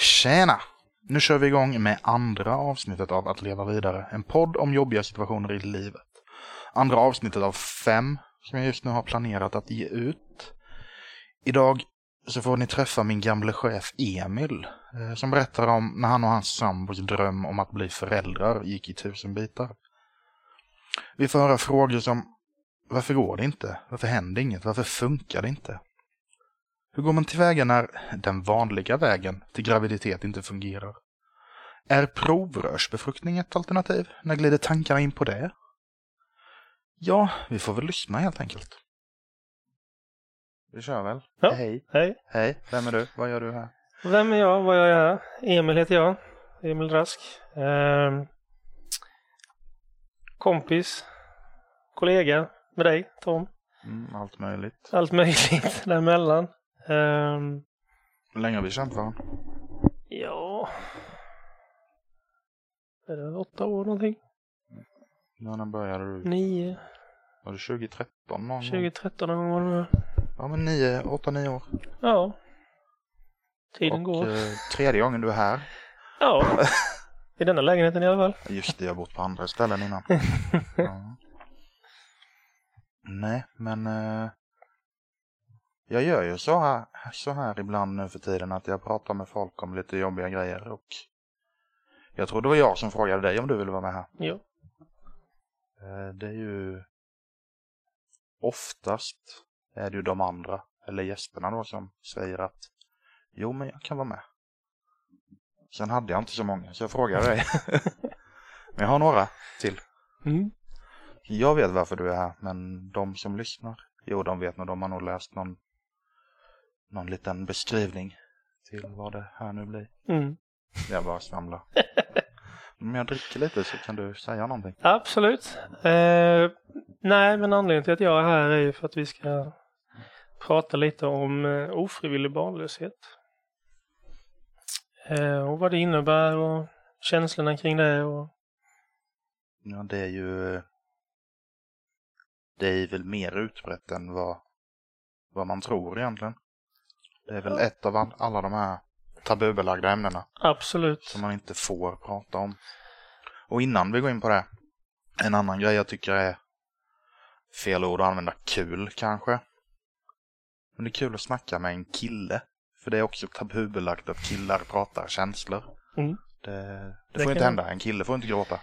Tjena! Nu kör vi igång med andra avsnittet av Att leva vidare. En podd om jobbiga situationer i livet. Andra avsnittet av fem som jag just nu har planerat att ge ut. Idag så får ni träffa min gamle chef Emil eh, som berättar om när han och hans sambos dröm om att bli föräldrar gick i tusen bitar. Vi får höra frågor som varför går det inte? Varför händer inget? Varför funkar det inte? Hur går man tillväga när den vanliga vägen till graviditet inte fungerar? Är provrörsbefruktning ett alternativ? När glider tankarna in på det? Ja, vi får väl lyssna helt enkelt. Vi kör väl? Ja. Hej. Hej, Hej, vem är du? Vad gör du här? vem är jag? Vad gör jag här? Emil heter jag. Emil Rask. Ehm, kompis, kollega med dig, Tom. Mm, allt möjligt. Allt möjligt däremellan. Ehm, Hur länge har vi känt varandra? ja... Är det åtta år någonting? Ja, när började du? Nio, Var det 2013 någon gång? 2013 någon gång var det. Ja, men nio, åtta, nio år. Ja. Tiden Och går. eh, tredje gången du är här. Ja. I denna lägenheten i alla fall. Just det, jag har bott på andra ställen innan. Ja. Nej, men eh, jag gör ju så här, så här ibland nu för tiden att jag pratar med folk om lite jobbiga grejer och jag tror det var jag som frågade dig om du ville vara med här. Ja. Eh, det är ju oftast är det ju de andra eller gästerna då som säger att jo men jag kan vara med. Sen hade jag inte så många så jag frågade dig. men jag har några till. Mm. Jag vet varför du är här, men de som lyssnar, jo de vet nog, de har nog läst någon, någon liten beskrivning till vad det här nu blir. Mm. Jag bara svamlar. Om jag dricker lite så kan du säga någonting. Absolut. Eh, nej, men anledningen till att jag är här är ju för att vi ska prata lite om eh, ofrivillig barnlöshet. Eh, och vad det innebär och känslorna kring det. Och, Ja, det är ju, det är väl mer utbrett än vad, vad man tror egentligen. Det är väl ett av all, alla de här tabubelagda ämnena. absolut. som man inte får prata om. Och innan vi går in på det, en annan grej jag tycker är fel ord att använda kul kanske. Men det är kul att snacka med en kille. För det är också tabubelagt att killar pratar känslor. Mm. Det, det, Det får inte hända, en kille får inte gråta.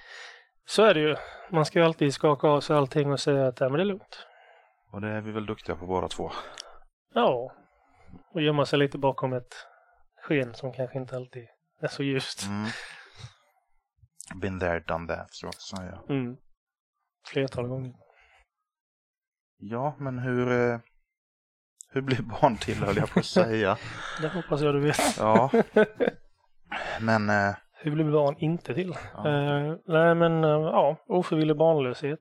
Så är det ju. Man ska ju alltid skaka av sig allting och säga att ja, men det är lugnt. Och det är vi väl duktiga på båda två. Ja. Och gömma sig lite bakom ett sken som kanske inte alltid är så ljust. Mm. Been there, done that, så att säga. Mm. Flertal gånger. Ja, men hur, eh, hur blir barn till höll jag på att säga. Det hoppas jag du vet. Ja. Men eh, Hur blir barn inte till? Ja. Eh, nej men eh, ja, ofrivillig barnlöshet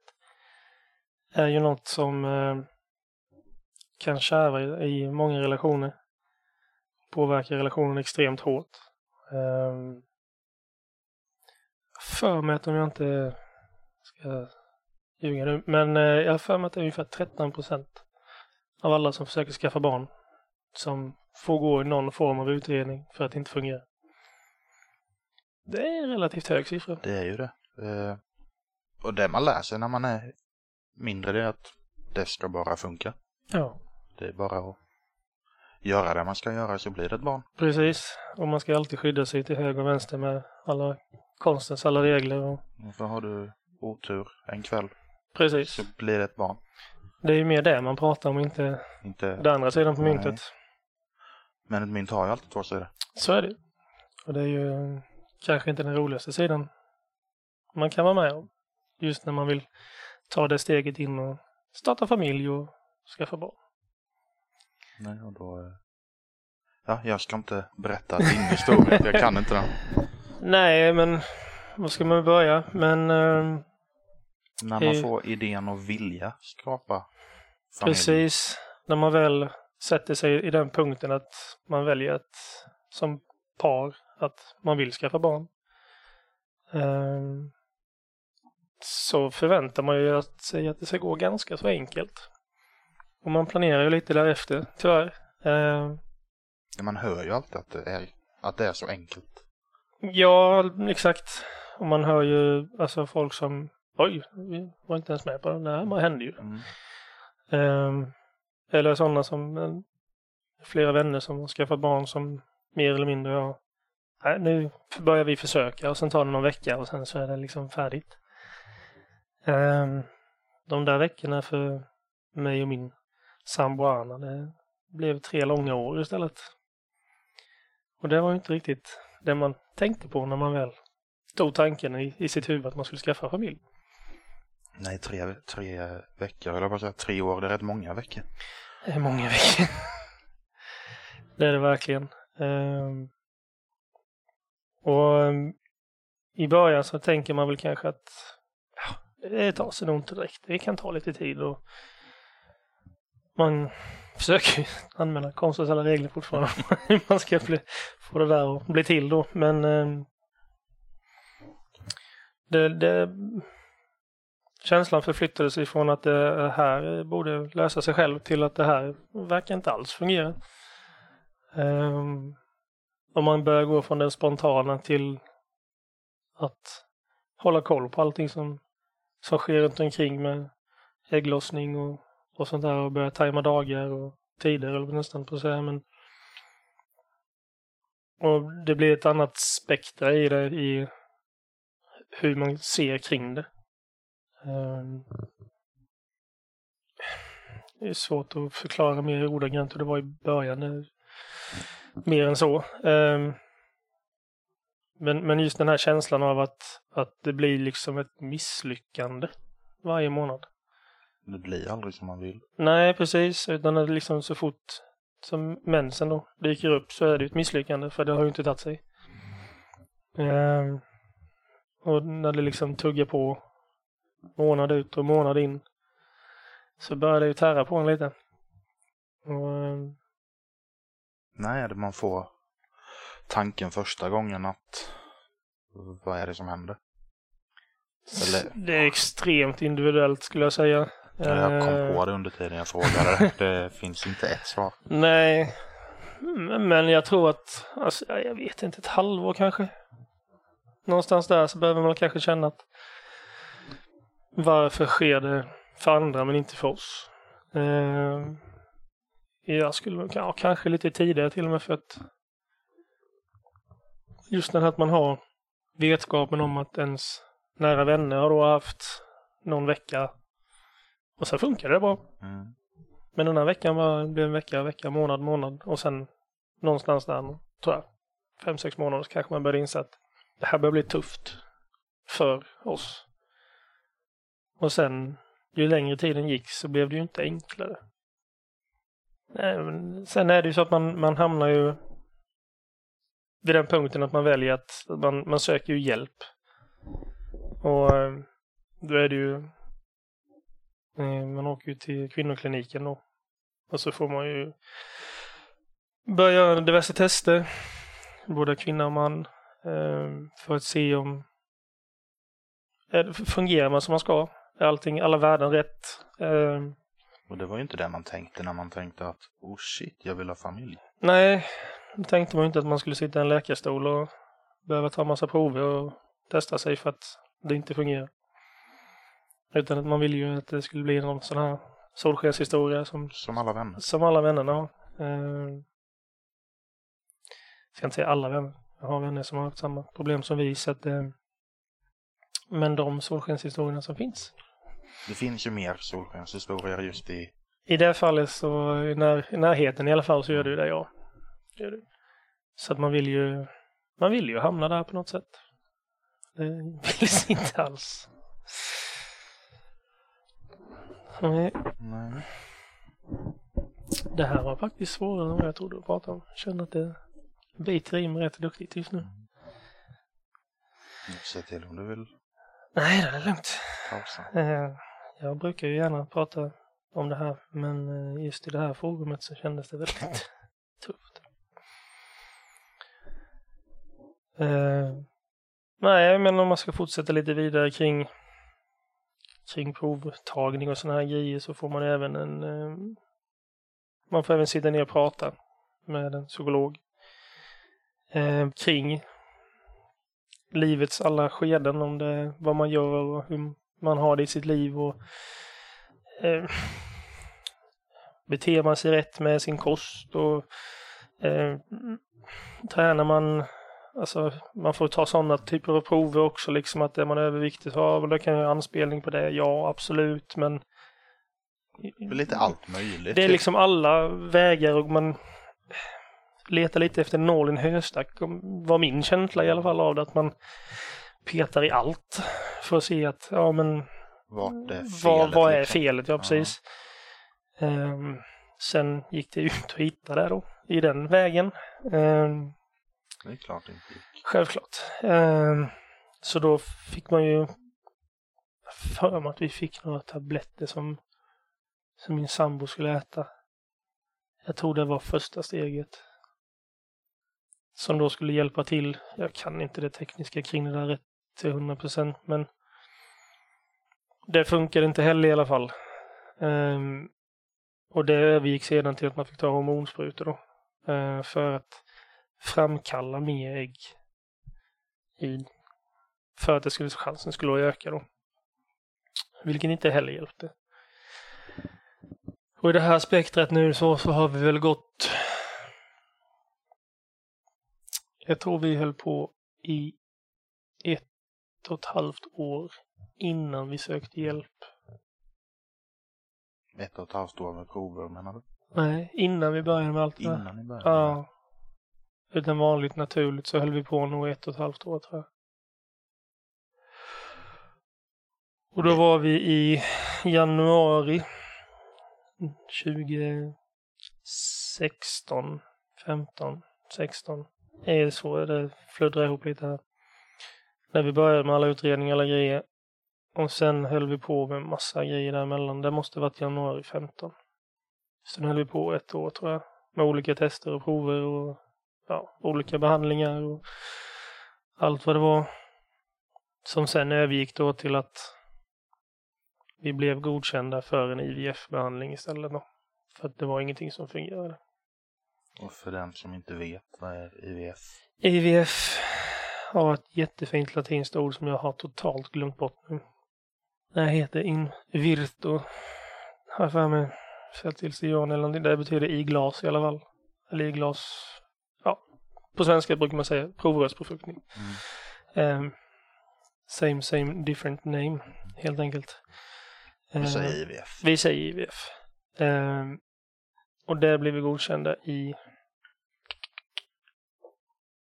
är ju något som kan kärva i, i många relationer. Påverkar relationen extremt hårt. Eh, för mig att om jag inte ska ljuga nu, men eh, jag har för mig att det är ungefär 13 procent av alla som försöker skaffa barn som får gå i någon form av utredning för att det inte fungerar. Det är en relativt hög siffra. Det är ju det. Eh, och det man lär sig när man är mindre det är att det ska bara funka. Ja, Det är bara att göra det man ska göra så blir det ett barn. precis. Och man ska alltid skydda sig till höger och vänster med alla konstens alla regler. Och... Så har du otur en kväll Precis. så blir det ett barn. Det är ju mer det man pratar om, inte Inte... den andra sidan på Nej. myntet. Men ett mynt har ju alltid två sidor. Så är det. Och det är ju eh, kanske inte den roligaste sidan man kan vara med om. Just när man vill ta det steget in och starta familj och skaffa barn. Nej, och då... eh, Ja, jag ska inte berätta din historia, jag kan inte den. Nej, men var ska man börja? Men eh, När man Eh. får idén och vilja skapa familj. Precis. När man väl sätter sig i den punkten att man väljer att som par att man vill skaffa barn. ehm, Så förväntar man ju att, sig att det ska gå ganska så enkelt. Och man planerar ju lite därefter, tyvärr. Ja, Man hör ju alltid att det är Att det är så enkelt. Ja, exakt. Och man hör ju alltså folk som Oj, vi var inte ens med på det. Nej, vad hände ju? Mm. Ehm, eller sådana som eh, flera vänner som har skaffat barn som mer eller mindre ja, nej, nu börjar vi försöka och sen tar det någon vecka och sen så är det liksom färdigt. Ehm, de där veckorna för mig och min sambo Anna, det blev tre långa år istället. Och det var ju inte riktigt det man tänkte på när man väl tog tanken i, i sitt huvud att man skulle skaffa familj. Nej, tre, tre veckor, eller vad säga, tre år, det är rätt många veckor. Det är många veckor. det är det verkligen. Ehm, och ehm, i början så tänker man väl kanske att ja, det tar sig nog inte direkt. Det kan ta lite tid och man försöker ju använda konstens alla regler fortfarande. hur man ska bli, få det där att bli till då. Men eh, det, det, känslan förflyttades ifrån att det här borde lösa sig själv till att det här verkar inte alls fungera. Ehm, om man börjar gå från den spontana till att hålla koll på allting som, som sker runt omkring med ägglossning och, och sånt där och börja tajma dagar och tider eller nästan på att säga men och det blir ett annat spektra i det i hur man ser kring det. Ehm, det är svårt att förklara mer ordagrant hur det var i början. Mer än så. Ehm, men, men just den här känslan av att, att det blir liksom ett misslyckande varje månad. Det blir aldrig som man vill. Nej, precis. Utan det liksom så fort som mensen då dyker upp så är det ett misslyckande för det har ju inte tagit sig. Um, och när det liksom tuggar på månad ut och månad in så börjar det ju tära på en lite. Och, ehm, Nej, man får tanken första gången att vad är det som händer? Eller... Det är extremt individuellt skulle jag säga. Jag kom på eh, det under tiden jag frågade. det finns inte ett svar. Nej, men jag tror att, alltså, jag vet inte, ett halvår kanske. Någonstans där så behöver man kanske känna att varför sker det för andra men inte för oss? Eh, jag skulle ja, kanske lite tidigare till och med för att just det här att man har vetskapen om att ens nära vänner har då haft någon vecka och sen funkar det bra. Mm. Men den här veckan var, blev en vecka, vecka, månad, månad och sen någonstans där, tror jag, fem, sex månader så kanske man började inse att det här börjar bli tufft för oss. Och sen, ju längre tiden gick så blev det ju inte enklare. Nej, sen är det ju så att man, man hamnar ju vid den punkten att man väljer att man, man söker ju hjälp. Och eh, då är det ju man åker ju till kvinnokliniken då. Och så får man ju börja göra diverse tester. Både kvinna och man. Eh, för att se om fungerar man som man ska allting, alla värden rätt. Eh, och det var ju inte det man tänkte när man tänkte att oh shit, jag vill ha familj. Nej, då tänkte man ju inte att man skulle sitta i en läkarstol och behöva ta massa prover och testa sig för att det inte fungerar. Utan att man ville ju att det skulle bli någon sån här solskenshistoria som, som alla vänner. Som alla vännerna har. Eh, jag ska inte säga alla vänner. Jag har vänner som har haft samma problem som vi. Så att, eh, men de solskenshistorierna som finns det finns ju mer solskenshistorier just i... I det fallet så, i, när, i närheten i alla fall, så gör du det, ja. Gör du. Så att man vill ju, man vill ju hamna där på något sätt. Det vill inte alls. Nej. Nej. Det här var faktiskt svårare än vad jag trodde att prata om. Jag känner att det biter i mig rätt duktigt just nu. Mm. Säg till om du vill. Nej, det är lugnt. Pausa. Eh, jag brukar ju gärna prata om det här, men eh, just i det här forumet så kändes det väldigt tufft. Eh, nej, men om man ska fortsätta lite vidare kring kring provtagning och sådana här grejer så får man även en eh, man får även sitta ner och prata med en psykolog. eh, kring livets alla skeden, om det vad man gör och hur man har det i sitt liv och eh, beter man sig rätt med sin kost och eh, tränar man Alltså, man får ta sådana typer av prover också, liksom att är man överviktig så ja, det kan ju ha anspelning på det. Ja, absolut, men... Lite allt möjligt. Det är liksom alla vägar och man letar lite efter nål i en höstack. var min känsla i alla fall av det, att man petar i allt för att se att, ja men... Vart är felet? Vad, vad är liksom? felet, ja precis. Ja. Um, sen gick det ut att hitta det då, i den vägen. Um, det är klart det inte gick. Självklart. Eh, så då fick man ju för mig att vi fick några tabletter som, som min sambo skulle äta. Jag tror det var första steget. Som då skulle hjälpa till. Jag kan inte det tekniska kring det där rätt till 100 procent, men det funkade inte heller i alla fall. Um, och det övergick sedan till att man fick ta hormonsprutor då. Uh, för att framkalla mer ägg i, för att det skulle, chansen skulle öka då. Vilket inte heller hjälpte. Och i det här spektrat nu så, så har vi väl gått jag tror vi höll på i ett och ett halvt år innan vi sökte hjälp. Ett och ett halvt år med prover menar du? Nej, innan vi började med allt det Innan ni började? Ja. Utan vanligt naturligt så höll vi på nog ett och ett halvt år tror jag. Och då var vi i januari 2016, 15, 16. Är det så det fluddrar ihop lite här. När vi började med alla utredningar, alla grejer. Och sen höll vi på med massa grejer däremellan. Det måste varit januari 15. Sen höll vi på ett år tror jag. Med olika tester och prover och ja, olika behandlingar och allt vad det var. Som sen övergick då till att vi blev godkända för en IVF-behandling istället då. För att det var ingenting som fungerade. Och för den som inte vet, vad är IVF? IVF har ett jättefint latinskt ord som jag har totalt glömt bort nu. Det heter in virto. Har jag för mig. Sig eller någonting. Det betyder i glas i alla fall. Eller i glas på svenska brukar man säga provrörsbefruktning. Mm. Um, same, same, different name, helt enkelt. Vi säger ehm, IVF. Vi säger IVF. Um, och där blev vi godkända i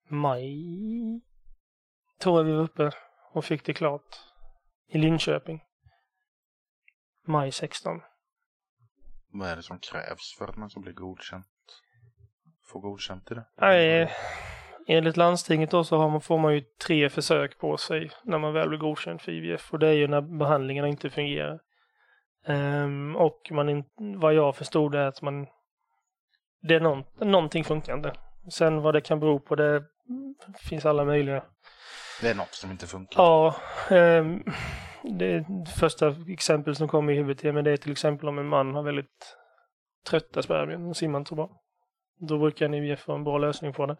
maj. Tror jag vi var uppe och fick det klart. I Linköping. Maj 16. Vad är det som krävs för att man ska bli godkänd? Få godkänt i det? Nej, enligt landstinget då så har man, får man ju tre försök på sig när man väl blir godkänd för IVF och det är ju när behandlingarna inte fungerar. Um, och man in, vad jag förstod är att man det är någon, någonting funkar inte. Sen vad det kan bero på det finns alla möjliga. Det är något som inte funkar? Ja. Um, det första exempel som kommer i huvudet till men det är till exempel om en man har väldigt trötta spermier och simmar inte så bra. Då brukar en IVF vara en bra lösning på det.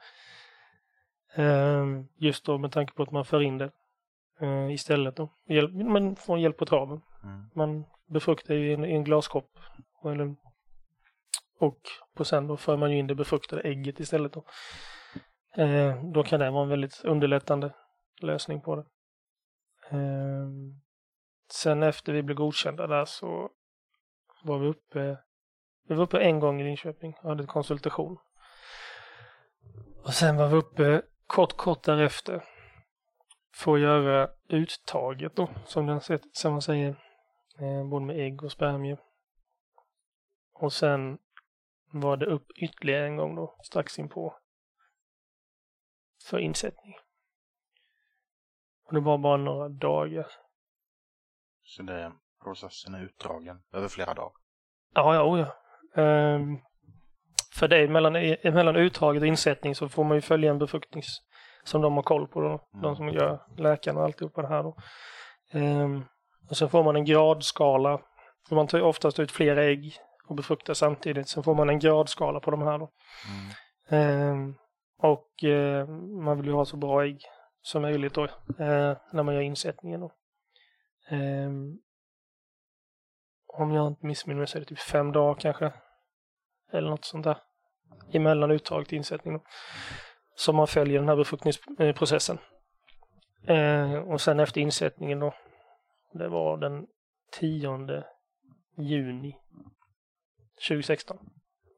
Ehm, just då med tanke på att man för in det eh, istället då. Hjälp, man får hjälp på traven. Mm. Man befruktar i en, en glaskopp. Eller, och på sen då för man ju in det befruktade ägget istället då. Ehm, då kan det vara en väldigt underlättande lösning på det. Ehm, sen efter vi blev godkända där så var vi uppe vi var uppe en gång i Linköping och hade konsultation. Och sen var vi uppe kort, kort därefter för att göra uttaget då, som, den, som man säger, eh, både med ägg och spermier. Och sen var det upp ytterligare en gång då, strax inpå, för insättning. Och det var bara några dagar. Så det, processen är utdragen över flera dagar? Ja, ja, oh ja. Um, för det mellan, mellan uttaget och insättning så får man ju följa en befruktnings som de har koll på, då, mm. de som gör läkarna och alltihopa det här då. Um, och sen får man en gradskala, för man tar oftast ut flera ägg och befruktar samtidigt. Sen får man en gradskala på de här då. Mm. Um, Och eh, man vill ju ha så bra ägg som möjligt då eh, när man gör insättningen. Då. Eh, om jag inte missminner mig så är det typ fem dagar kanske. Eller något sånt där. Emellan uttag till insättning. Som man följer den här befruktningsprocessen. Eh, och sen efter insättningen då. Det var den 10 juni 2016.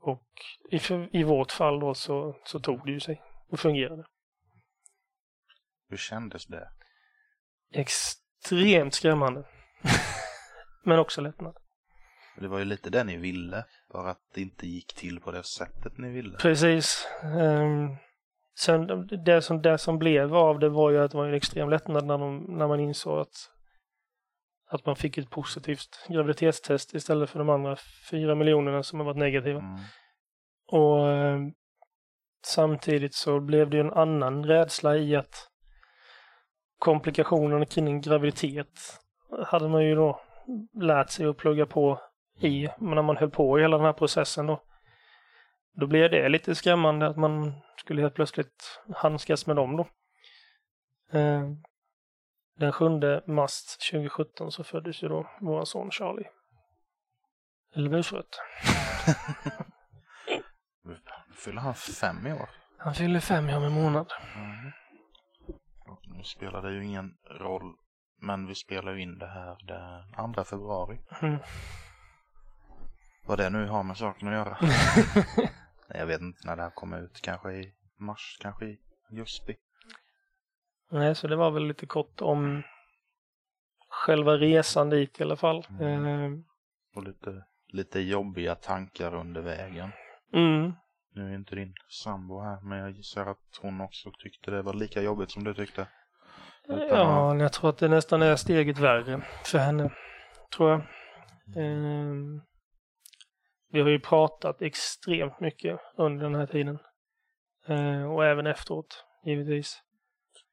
Och i, i vårt fall då så, så tog det ju sig och fungerade. Hur kändes det? Extremt skrämmande. Men också lättnad. Det var ju lite det ni ville, bara att det inte gick till på det sättet ni ville. Precis. Um, sen det som, det som blev av det var ju att det var en extrem lättnad när, de, när man insåg att, att man fick ett positivt graviditetstest istället för de andra fyra miljonerna som har varit negativa. Mm. Och um, samtidigt så blev det ju en annan rädsla i att komplikationerna kring en graviditet hade man ju då lärt sig att plugga på i när man höll på i hela den här processen då. Då blev det lite skrämmande att man skulle helt plötsligt handskas med dem då. Eh, den 7 mars 2017 så föddes ju då vår son Charlie. Eller bufrött. Fyller han fem i år? Han fyller fem i om en månad. Mm. Nu spelar det ju ingen roll, men vi spelar ju in det här den 2 februari. Mm. Vad det nu har med saken att göra. jag vet inte när det här kommer ut. Kanske i mars, kanske i augusti. Nej, så det var väl lite kort om själva resan dit i alla fall. Mm. Eh. Och lite, lite jobbiga tankar under vägen. Mm. Nu är inte din sambo här, men jag gissar att hon också tyckte det var lika jobbigt som du tyckte. Utan ja, att... jag tror att det nästan är steget värre för henne. Tror jag. Mm. Eh. Vi har ju pratat extremt mycket under den här tiden. Eh, och även efteråt, givetvis.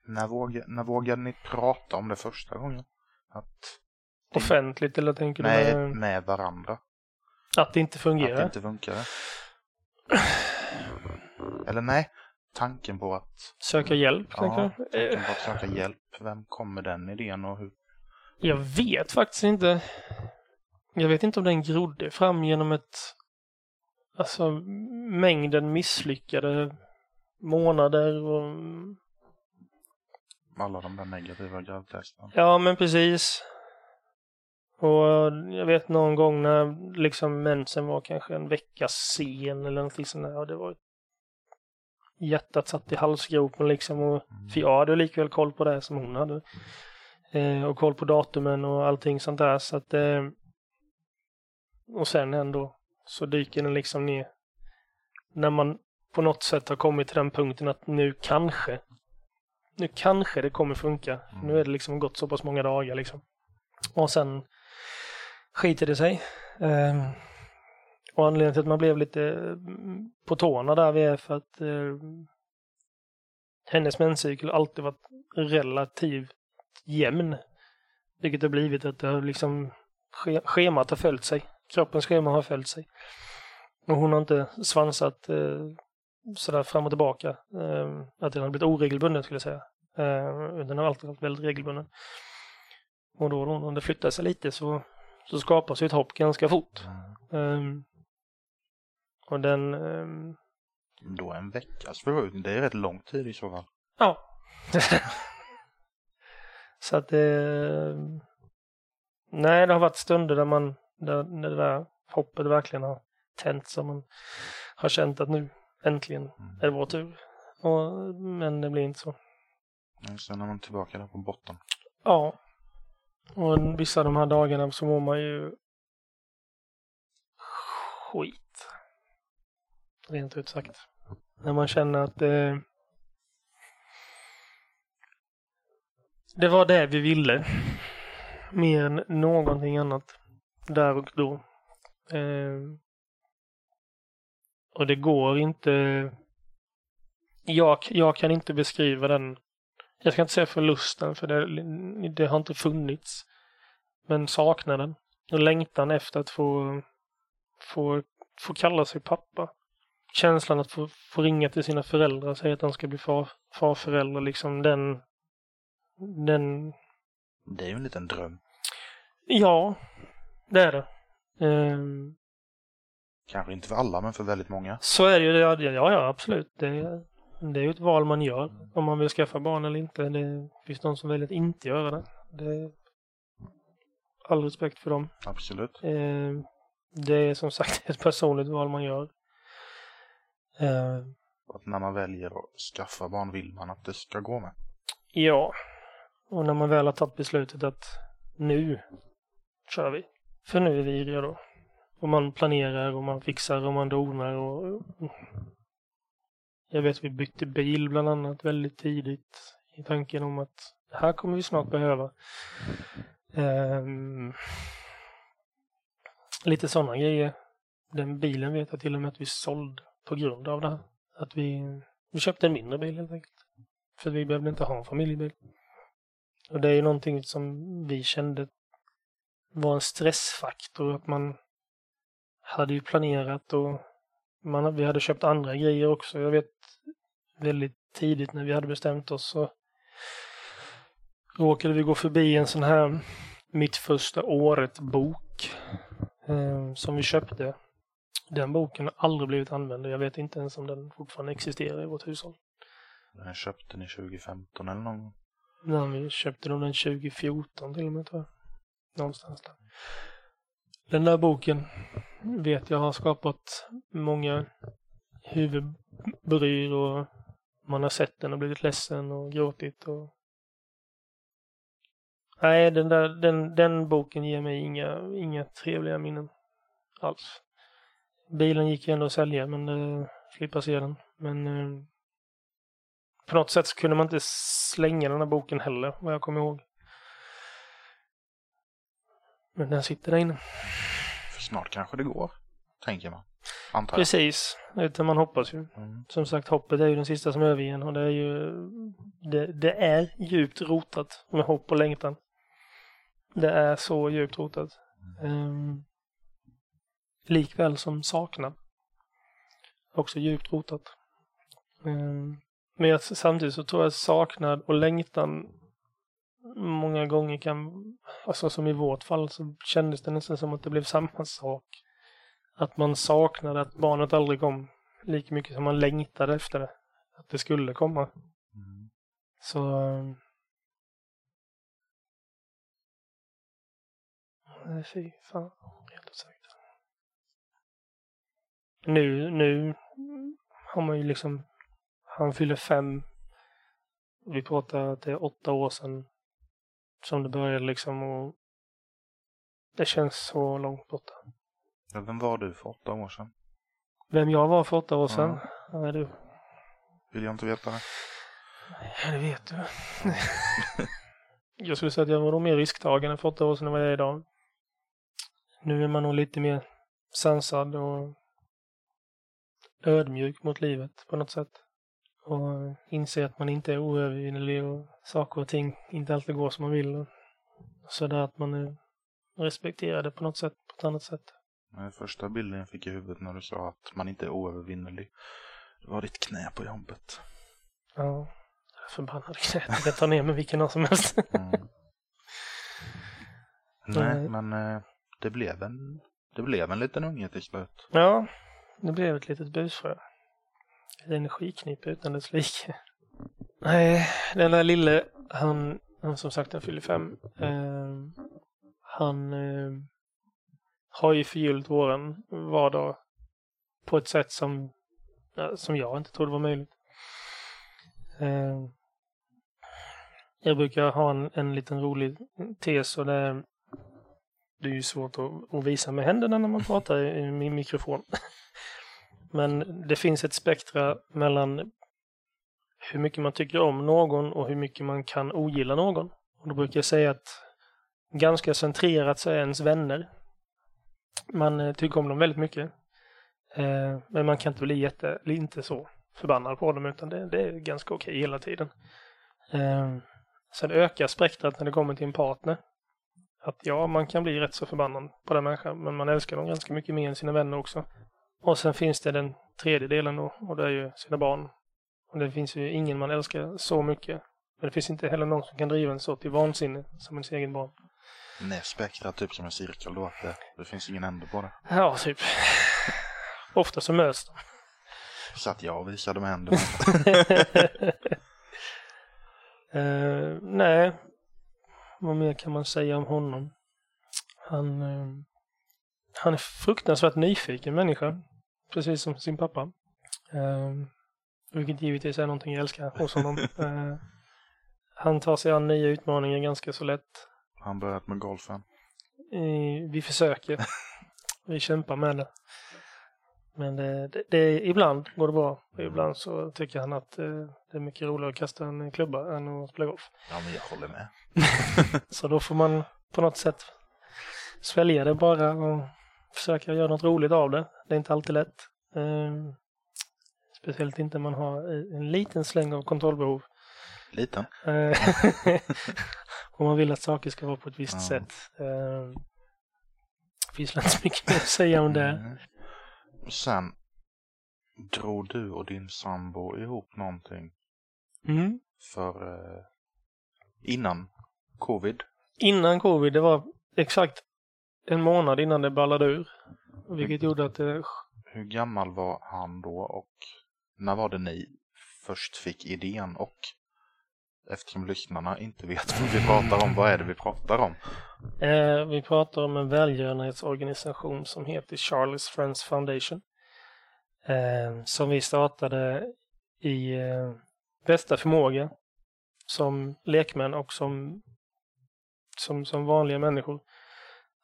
När, våg, när vågade ni prata om det första gången? Att Offentligt eller tänker nej, du? Med, med varandra. Att det inte fungerar? Att det inte funkar. eller nej, tanken på att... Söka hjälp, ja, tanken på att söka hjälp. Vem kommer den idén och hur? Jag vet faktiskt inte. Jag vet inte om den grodde fram genom ett... Alltså mängden misslyckade månader och... Alla de där negativa gravtesterna. Ja, men precis. Och jag vet någon gång när liksom mensen var kanske en vecka sen eller någonting sånt där. Och det var hjärtat satt i halsgropen liksom. Och, mm. För jag hade likväl koll på det som hon hade. Eh, och koll på datumen och allting sånt där. Så att eh, och sen ändå så dyker den liksom ner. När man på något sätt har kommit till den punkten att nu kanske, nu kanske det kommer funka. Mm. Nu är det liksom gått så pass många dagar liksom. Och sen skiter det sig. Um, och anledningen till att man blev lite mm, på tårna där vi är för att uh, hennes menscykel alltid varit relativt jämn. Vilket har blivit att det har liksom schemat har följt sig kroppens schema har följt sig. Och hon har inte svansat eh, sådär fram och tillbaka. Eh, att den har blivit oregelbunden skulle jag säga. Eh, den har alltid varit väldigt regelbunden. Och då om det flyttar sig lite så, så skapas ju ett hopp ganska fort. Mm. och den... Um... Då en veckas förskjutning, det är rätt lång tid i så fall. Ja. så att det... Nej, det har varit stunder där man där, när det där hoppet verkligen har tänt som man har känt att nu äntligen mm. är det vår tur. Och, men det blir inte så. sen är man tillbaka där på botten. Ja. Och vissa av de här dagarna så mår man ju skit. Rent ut sagt. När man känner att det det var det vi ville. Mer än någonting annat där och då. Eh, och det går inte... Jag, jag kan inte beskriva den. Jag ska inte säga förlusten för det, det har inte funnits. Men saknaden och längtan efter att få, få, få kalla sig pappa. känslan att få, få ringa till sina föräldrar och säga att de ska bli far, farföräldrar, liksom den, den, Det är ju en liten dröm. ja, det är det. Ehm, Kanske inte för alla, men för väldigt många. så är det ju, ja, ja, ja absolut. Det, är- det är ju ett val man gör, om man vill skaffa barn eller inte. Det finns de som väljer att inte göra det. det all respekt för dem. Absolut. Eh, det är som sagt ett personligt val man gör. Eh, att när man väljer att skaffa barn vill man att det ska gå med. ja, och när man väl har tagit beslutet att nu kör vi. För nu är vi redo. Och man planerar och man fixar och man donar och jag vet vi bytte bil bland annat väldigt tidigt i tanken om att det här kommer vi snart behöva. Um, lite sådana grejer. Den bilen vet jag till och med att vi sålde på grund av det här. Att vi, vi köpte en mindre bil helt enkelt. För vi behövde inte ha en familjebil. Och det är ju någonting som vi kände var en stressfaktor. Att man hade ju planerat och man, vi hade köpt andra grejer också. Jag vet väldigt tidigt när vi hade bestämt oss så råkade vi gå förbi en sån här mitt första året-bok eh, som vi köpte. Den boken har aldrig blivit använd. Jag vet inte ens om den fortfarande existerar i vårt hushåll. Den köpte ni 2015 eller någon gång. Nej, vi köpte den 2014 till och med tror jag. Någonstans där. Den där boken vet jag har skapat många huvudbryr och man har sett den och blivit ledsen och gråtit och Nej, den, där, den, den boken ger mig inga, inga trevliga minnen alls. Bilen gick ju ändå att sälja, men eh, det, slippa se den. Men eh, på något sätt så kunde man inte slänga den här boken heller, vad jag kommer ihåg. Men den sitter där inne. För snart kanske det går, tänker man. Antar jag. Precis, utan man hoppas ju. Mm. Som sagt, hoppet är ju den sista som överger en och det är ju det, det är djupt rotat med hopp och längtan. Det är så djupt rotat. Um, likväl som saknad. Också djupt rotat. Ehm, men jag, samtidigt så tror jag saknad och längtan många gånger kan, alltså som i vårt fall så kändes det nästan som att det blev samma sak. Att man saknade att barnet aldrig kom lika mycket som man längtade efter det. Att det skulle komma. Mm. Så... Nej, fy fan. Helt osäkert. Nu, nu har man ju liksom... Han fyller fem. Vi pratar att det är åtta år sedan som det började liksom och det känns så långt borta. Ja, Vem var du för åtta år sedan? Vem jag var för åtta år sedan? Ja, du. Vill jag inte veta det. Ja, det vet du. jag skulle säga att jag var nog mer risktagande för åtta år sedan än vad jag är idag. Nu är man nog lite mer sansad och ödmjuk mot livet på något sätt. Och inser att man inte är oövervinnelig och saker och ting inte alltid går som man vill. Och sådär att man är respekterade på något sätt, på ett annat sätt. Den första bilden jag fick i huvudet när du sa att man inte är oövervinnelig. Det var ditt knä på jobbet. Ja, förbannade knät. Jag kan ta ner med vilken som helst. Mm. Nej, Nej. men eh, det blev en, det blev en liten unge till slut. Ja, det blev ett litet busfrö. Ett energiknippe utan dess like. Nej, den där lille, han, han som sagt han fyller fem. Eh, han eh, har ju förgyllt våran vardag på ett sätt som, som jag inte trodde var möjligt. Eh, jag brukar ha en, en liten rolig tes och det är det är ju svårt att, att visa med händerna när man pratar i i min mikrofon. Men det finns ett spektra mellan hur mycket man tycker om någon och hur mycket man kan ogilla någon. Och då brukar jag säga att ganska centrerat så är ens vänner. Man eh, tycker om dem väldigt mycket. Eh, men man kan inte bli jätte, inte så förbannad på dem utan det, det är ganska okej hela tiden. Eh, sen ökar spektrat när det kommer till en partner. Att ja, man kan bli rätt så förbannad på den människan, men man älskar dem ganska mycket mer än sina vänner också. Och sen finns det den tredje delen då och det är ju sina barn. Och det finns ju ingen man älskar så mycket. Men det finns inte heller någon som kan driva en så till vansinne som ens egen barn. Nej, spektrat typ som en cirkel då, det, det finns ingen ände på det. Ja, typ. Ofta så möts de. Så att jag visade med händerna. Eh, nej, vad mer kan man säga om honom? Han, eh, han är fruktansvärt nyfiken människa, precis som sin pappa. Eh, vilket givetvis är någonting jag älskar hos honom. Eh, han tar sig an nya utmaningar ganska så lätt. Han börjat med golfen. Eh, vi försöker. vi kämpar med det. Men det, det, det, ibland går det bra. Och ibland så tycker han att eh, det är mycket roligare att kasta en klubba än att spela golf. Ja, men jag håller med. Så då får man på något sätt svälja det bara och försöka göra något roligt av det. Det är inte alltid lätt. Eh, speciellt inte när man har en liten släng av kontrollbehov. Liten. Eh, Om man vill att saker ska vara på ett visst Ja. sätt. Eh, finns väl inte så mycket mer att säga om det. Mm. Sen drog du och din sambo ihop någonting Mm. för eh, innan covid. Innan covid, det var exakt en månad innan det ballade ur. Vilket gjorde att det Hur gammal var han då och när var det ni först fick idén och eftersom lyssnarna inte vet vad vi pratar om, vad är det vi pratar om? Eh, vi pratar om en välgörenhetsorganisation som heter Charles Friends Foundation. Eh, som vi startade i eh, bästa förmåga som lekmän och som, som, som vanliga människor.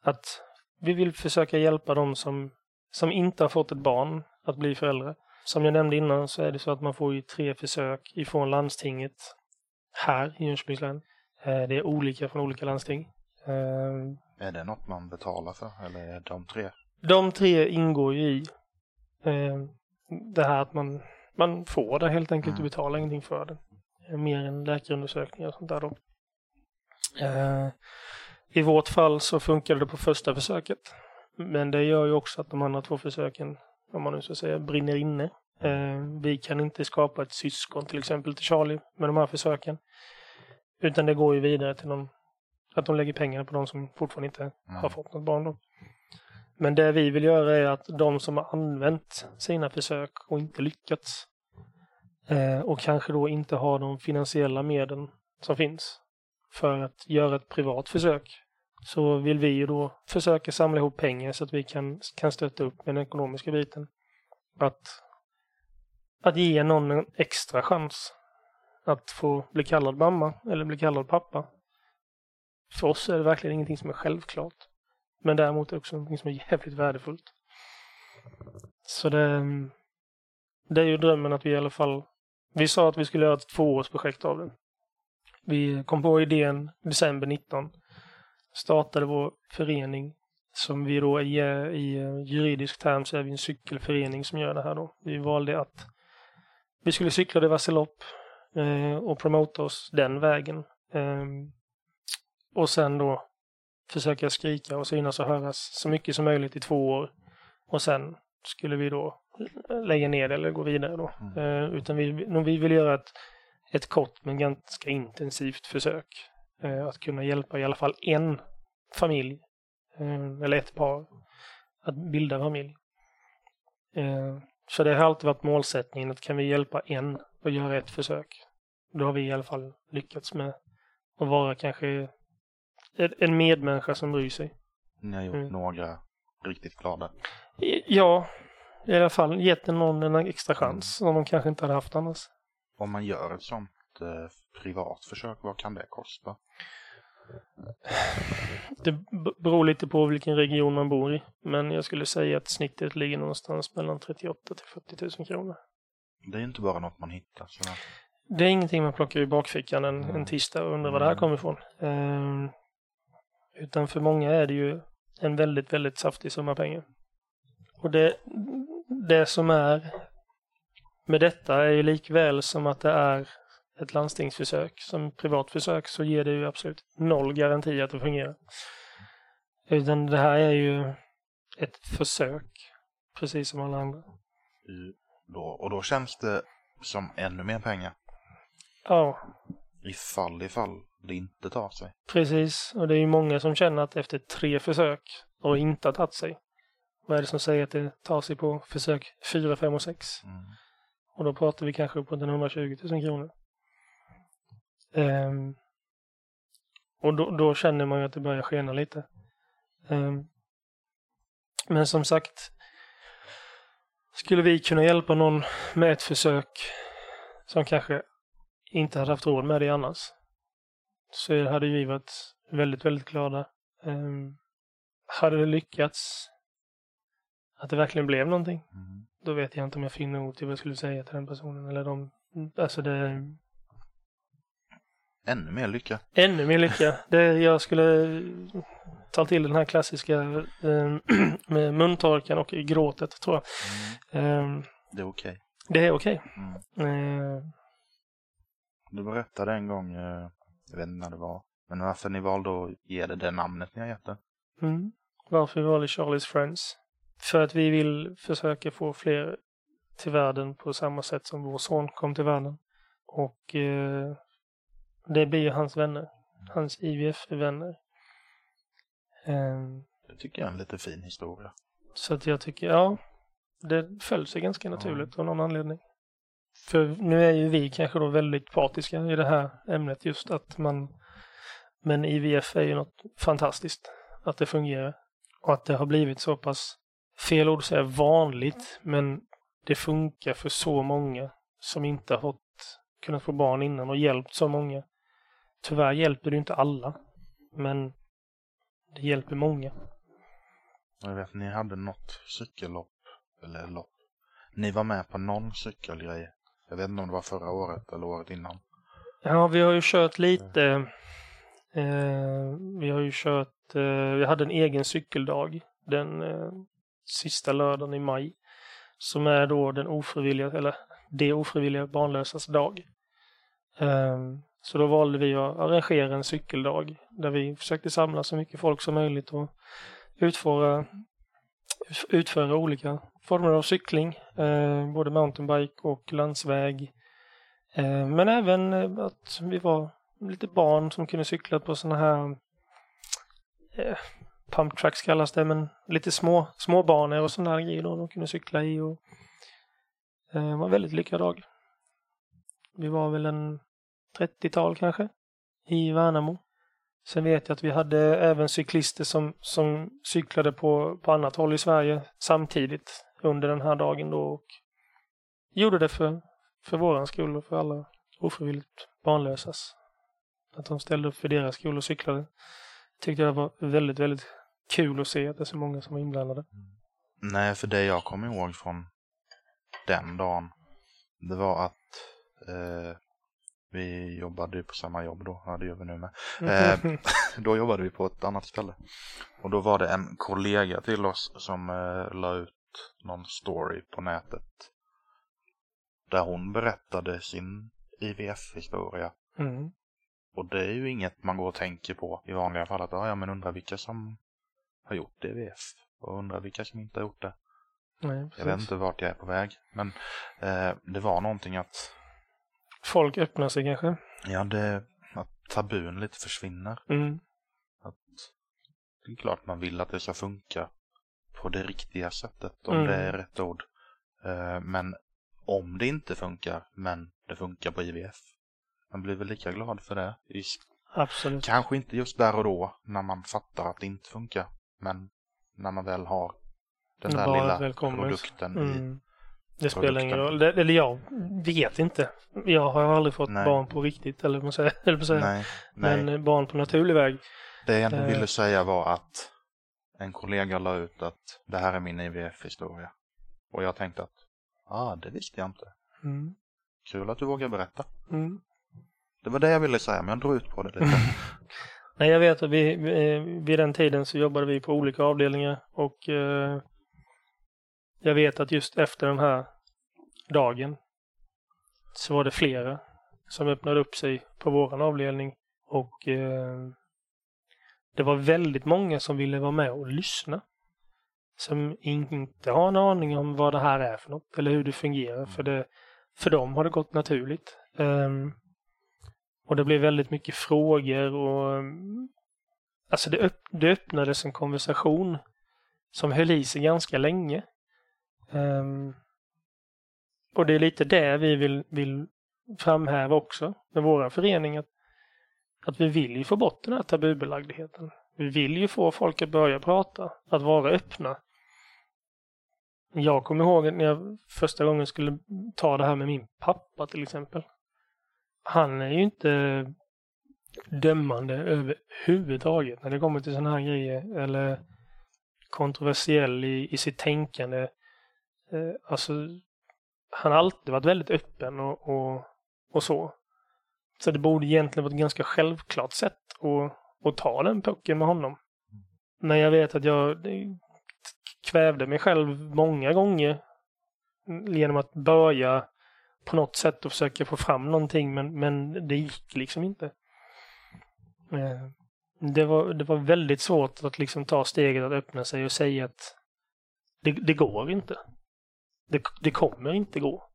Att vi vill försöka hjälpa dem som, som inte har fått ett barn att bli föräldrar. Som jag nämnde innan så är det så att man får ju tre försök ifrån landstinget här i Jönköpings län. Eh, det är olika från olika landsting. Eh, Är det något man betalar för eller är de tre? De tre ingår ju i eh, det här att man, man får det helt enkelt och Mm. betalar ingenting för det. Eh, Mer än läkarundersökningar och sånt där då. I vårt fall så funkade det på första försöket. Men det gör ju också att de andra två försöken, om man nu så säga, brinner inne. Eh, vi kan inte skapa ett syskon till exempel till Charlie med de här försöken. Utan det går ju vidare till någon, att de lägger pengar på de som fortfarande inte Mm. har fått något barn då. Men det vi vill göra är att de som har använt sina försök och inte lyckats eh, och kanske då inte har de finansiella medel som finns för att göra ett privat försök så vill vi ju då försöka samla ihop pengar så att vi kan, kan stötta upp med den ekonomiska biten. Att, att ge någon en extra chans att få bli kallad mamma eller bli kallad pappa. För oss är det verkligen ingenting som är självklart. Men däremot är det också någonting som är jävligt värdefullt. Så det, det är ju drömmen att vi i alla fall... Vi sa att vi skulle göra ett tvåårsprojekt av det. Vi kom på idén december 19. Startade vår förening som vi då i, i juridisk term så är vi en cykelförening som gör det här då. Vi valde att vi skulle cykla diverse lopp eh, och promota oss den vägen. Eh, och sen då försöka skrika och synas och höras så mycket som möjligt i två år. Och sen skulle vi då lägga ner det eller gå vidare då. Mm. Eh, utan vi, vi vill göra ett, ett kort men ganska intensivt försök. Eh, att kunna hjälpa i alla fall en familj, eh, eller ett par, att bilda familj. Eh, så det har alltid varit målsättningen att kan vi hjälpa en och göra ett försök, då har vi i alla fall lyckats med att vara kanske en- medmänniska som bryr sig. Ni har gjort Mm. några riktigt glada. Ja, i alla fall gett någon en extra chans som de kanske inte hade haft annars. Om man gör ett sånt eh, privat försök, vad kan det kosta? Det beror lite på vilken region man bor i. Men jag skulle säga att snittet ligger någonstans mellan 38 till 40 000 kronor. Det är inte bara något man hittar. Så. Det är ingenting man plockar i bakfickan en, Mm. en tisdag och undrar var det här kommer ifrån. Ehm, utan för många är det ju en väldigt, väldigt saftig summa pengar. Och det, det som är med detta är ju likväl som att det är ett landstingsförsök som privat försök så ger det ju absolut noll garanti att det fungerar. Utan det här är ju ett försök, precis som alla andra. Då, och då känns det som ännu mer pengar. Ja, Ifall, ifall det inte tar sig. precis. Och det är ju många som känner att efter tre försök och inte har tagit sig. Vad är det som säger att det tar sig på försök 4, 5 och 6? Mm. Och då pratar vi kanske på 120 000 kronor. Ehm, och då, då känner man ju att det börjar skena lite. Ehm, men som sagt, skulle vi kunna hjälpa någon med ett försök som kanske inte hade haft råd med det annars, så hade vi varit väldigt, väldigt glada. Ehm, hade det lyckats, att det verkligen blev någonting, Mm. då vet jag inte om jag finner ord till vad jag skulle säga till den personen. Eller de, alltså det, Ännu mer lycka. ännu mer lycka. Det, jag skulle ta till den här klassiska eh, med muntorkan och gråtet tror jag. Mm. Eh, Det är okej. det är okej. Mm. Eh, Du berättade en gång, eh, jag vet inte när det var, men varför ni valde att ge det det namnet ni har gett det. mm. Varför vi valde Charlies Friends? För att vi vill försöka få fler till världen på samma sätt som vår son kom till världen. Och eh, det blir ju hans vänner. Hans IVF-vänner. Eh, Det tycker jag är en lite fin historia. Så att jag tycker, ja, det föll sig ganska naturligt av någon anledning. För nu är ju vi kanske då väldigt partiska i det här ämnet just att man, men IVF är ju något fantastiskt, att det fungerar. Och att det har blivit så pass, fel ord säga vanligt, men det funkar för så många som inte har fått, kunnat få barn innan och hjälpt så många. Tyvärr hjälper det inte alla, men det hjälper många. Jag vet, ni hade något cykellopp, eller lopp. Ni var med på någon cykelgrej. Jag vet inte om det var förra året eller året innan. Ja, vi har ju kört lite. Eh, vi har ju kört, eh, vi hade en egen cykeldag den eh, sista lördagen i maj. Som är då den ofrivilliga, eller det ofrivilliga barnlösas dag. Så då valde vi att arrangera en cykeldag där vi försökte samla så mycket folk som möjligt och utföra, utföra olika former av cykling, eh, både mountainbike och landsväg. Eh, Men även eh, att vi var lite barn som kunde cykla på sådana här eh, pump tracks kallas det, men lite små, små banor och sådana här grejer då de kunde cykla i. Och, eh, det var en väldigt lyckad dag. Vi var väl en 30-tal kanske i Värnamo. Sen vet jag att vi hade även cyklister som, som cyklade på, på annat håll i Sverige samtidigt under den här dagen då och gjorde det för, för våran skull och för alla ofrivilligt barnlösas. Att de ställde upp för deras skull och cyklade. Tyckte jag var väldigt, väldigt kul att se att det är så många som var inblandade. Mm. Nej, för det jag kommer ihåg från den dagen, det var att eh, vi jobbade ju på samma jobb då, ja det gör vi nu med. Eh, då jobbade vi på ett annat ställe. Och då var det en kollega till oss som eh, la ut någon story på nätet. Där hon berättade sin IVF-historia. mm. Och det är ju inget man går och tänker på i vanliga fall. Att, ja, men undrar vilka som har gjort IVF. Och undrar vilka som inte har gjort det. Nej, Jag vet inte vart jag är på väg. Men eh, det var någonting att, Folk öppnar sig kanske. ja, det, att tabun lite försvinner. Mm. Att det är klart man vill att det ska funka på det riktiga sättet. Om Mm. det är rätt ord. Eh, men om det inte funkar, men det funkar på IVF. Man blir väl lika glad för det. Just, Absolut. kanske inte just där och då när man fattar att det inte funkar. Men när man väl har den där lilla produkten i. Det spelar ingen roll. Det, eller jag vet inte. Jag har aldrig fått Nej. barn på riktigt, eller vad man säger. Eller säger. Nej, nej. Men eh, barn på naturlig väg. Det jag ändå Eh. ville säga var att en kollega la ut att det här är min IVF-historia. Och jag tänkte att, ah, det visste jag inte. Mm. Kul att du vågar berätta. Mm. Det var det jag ville säga, men jag drog ut på det lite. Nej, jag vet att vi, vi, eh, vid den tiden så jobbade vi på olika avdelningar och eh, jag vet att just efter den här dagen så var det flera som öppnade upp sig på våran avdelning och eh, det var väldigt många som ville vara med och lyssna. som inte har en aning om vad det här är för något eller hur det fungerar. För, det, för dem har det gått naturligt. Eh, och det blev väldigt mycket frågor och alltså det, öpp det öppnades en konversation som höll i sig ganska länge. Um, och det är lite det vi vill, vill framhäva också med våra förening. Att, att vi vill ju få bort den här tabubelagdheten. Vi vill ju få folk att börja prata, att vara öppna. Jag kommer ihåg när jag första gången skulle ta det här med min pappa till exempel. Han är ju inte dömande överhuvudtaget när det kommer till sådana här grejer. Eller kontroversiell i, i sitt tänkande. Eh, alltså, han har alltid varit väldigt öppen och, och, och så. Så det borde egentligen vara ett ganska självklart sätt att, att ta den pucken med honom. Men jag vet att jag kvävde mig själv många gånger genom att börja på något sätt och försöka få fram någonting men, men det gick liksom inte. Eh, det var, det var väldigt svårt att liksom ta steget att öppna sig och säga att det, det går inte. Det, det kommer inte gå.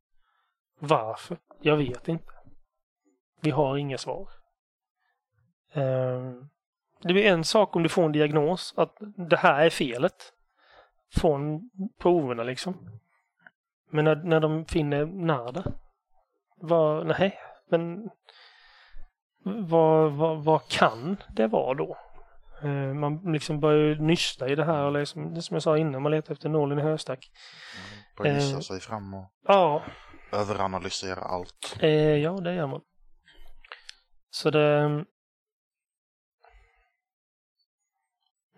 Varför? Jag vet inte. Vi har inga svar. Ehm, det blir en sak om du får en diagnos att det här är felet. Från proverna liksom. Men när, när de finner nada. Vad, nej, men vad, vad, vad kan det vara då? Uh, man liksom börjar nysta i det här och liksom, det som jag sa innan, man letar efter nålen i höstack. Mm, börjar gissa uh, sig fram och ja. överanalysera allt. Uh, ja, det gör man. Så det...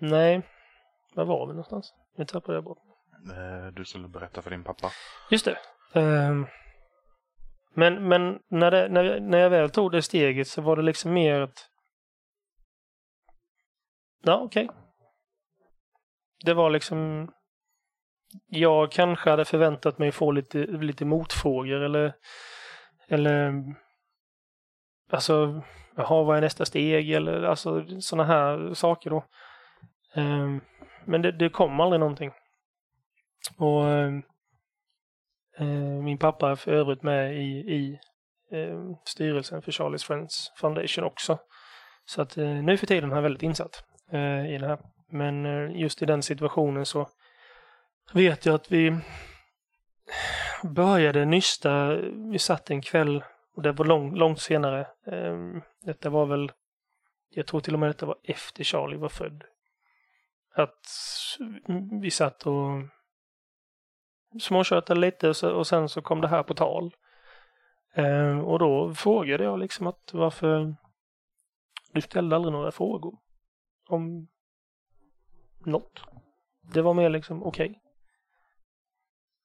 Nej, var var vi någonstans? Nu tappade jag bort eh, Du skulle berätta för din pappa. Just det. Ehm, men, men när, det, när, jag, när jag väl tog det steget så var det liksom mer att... Ja, okej. Okay. Det var liksom... Jag kanske hade förväntat mig få lite, lite motfrågor eller... Eller alltså, jaha, vad är nästa steg eller alltså sådana här saker då. Um, men det, det kom aldrig någonting. Och um, min pappa är för övrigt med i, i um, styrelsen för Charlies Friends Foundation också. Så att uh, nu för tiden är han väldigt insatt eh, i det här. Men eh, just i den situationen så vet jag att vi började nysta. Vi satt en kväll och det var lång, långt senare. Eh, detta var väl, jag tror till och med detta var efter Charlie var född. Att vi satt och småtjötade lite och, så, och sen så kom det här på tal. Eh, och då frågade jag liksom att varför du ställde aldrig några frågor om något. Det var mer liksom okej. Okay.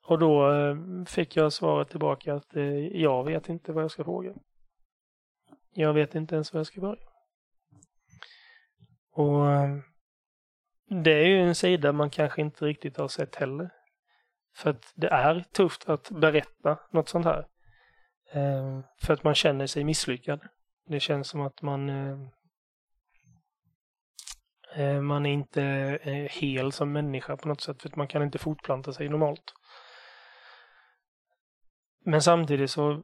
Och då eh, fick jag svaret tillbaka att eh, jag vet inte vad jag ska fråga. Jag vet inte ens var jag ska börja. Och eh, det är ju en sida man kanske inte riktigt har sett heller. För att det är tufft att berätta något sånt här. För att man känner sig misslyckad. Det känns som att man Eh, man är inte eh, hel som människa på något sätt för att man kan inte fortplanta sig normalt. Men samtidigt så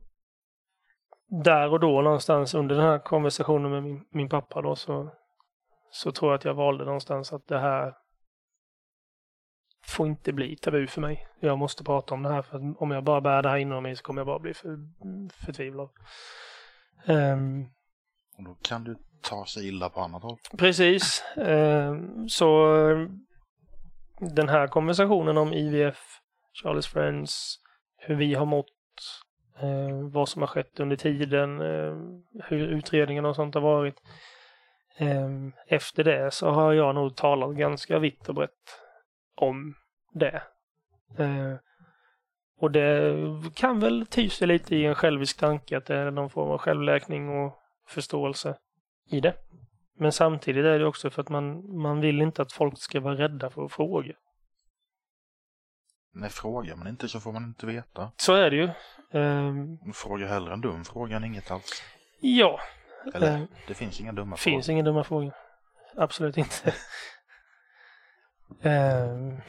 där och då någonstans under den här konversationen med min, min pappa då så, så tror jag att jag valde någonstans att det här får inte bli tabu för mig. Jag måste prata om det här för att om jag bara bär det här inom mig så kommer jag bara bli för, förtvivlad. Um, och då kan du ta sig illa på annat håll. Precis. Ehm, så den här konversationen om IVF, Charles Friends, hur vi har mått eh, vad som har skett under tiden, eh, hur utredningen och sånt har varit. Eh, efter det så har jag nog talat ganska vitt och brett om det. Eh, och det kan väl ty sig lite i en självisk tanke att det är någon form av självläkning och förståelse i det. Men samtidigt är det också för att man, man vill inte att folk ska vara rädda för att fråga. Nej, frågar man inte så får man inte veta. Så är det ju. Um, fråga hellre en dum fråga än inget alls. Ja. Eller, uh, det finns inga dumma finns frågor. finns inga dumma frågor. Absolut inte. Ehm,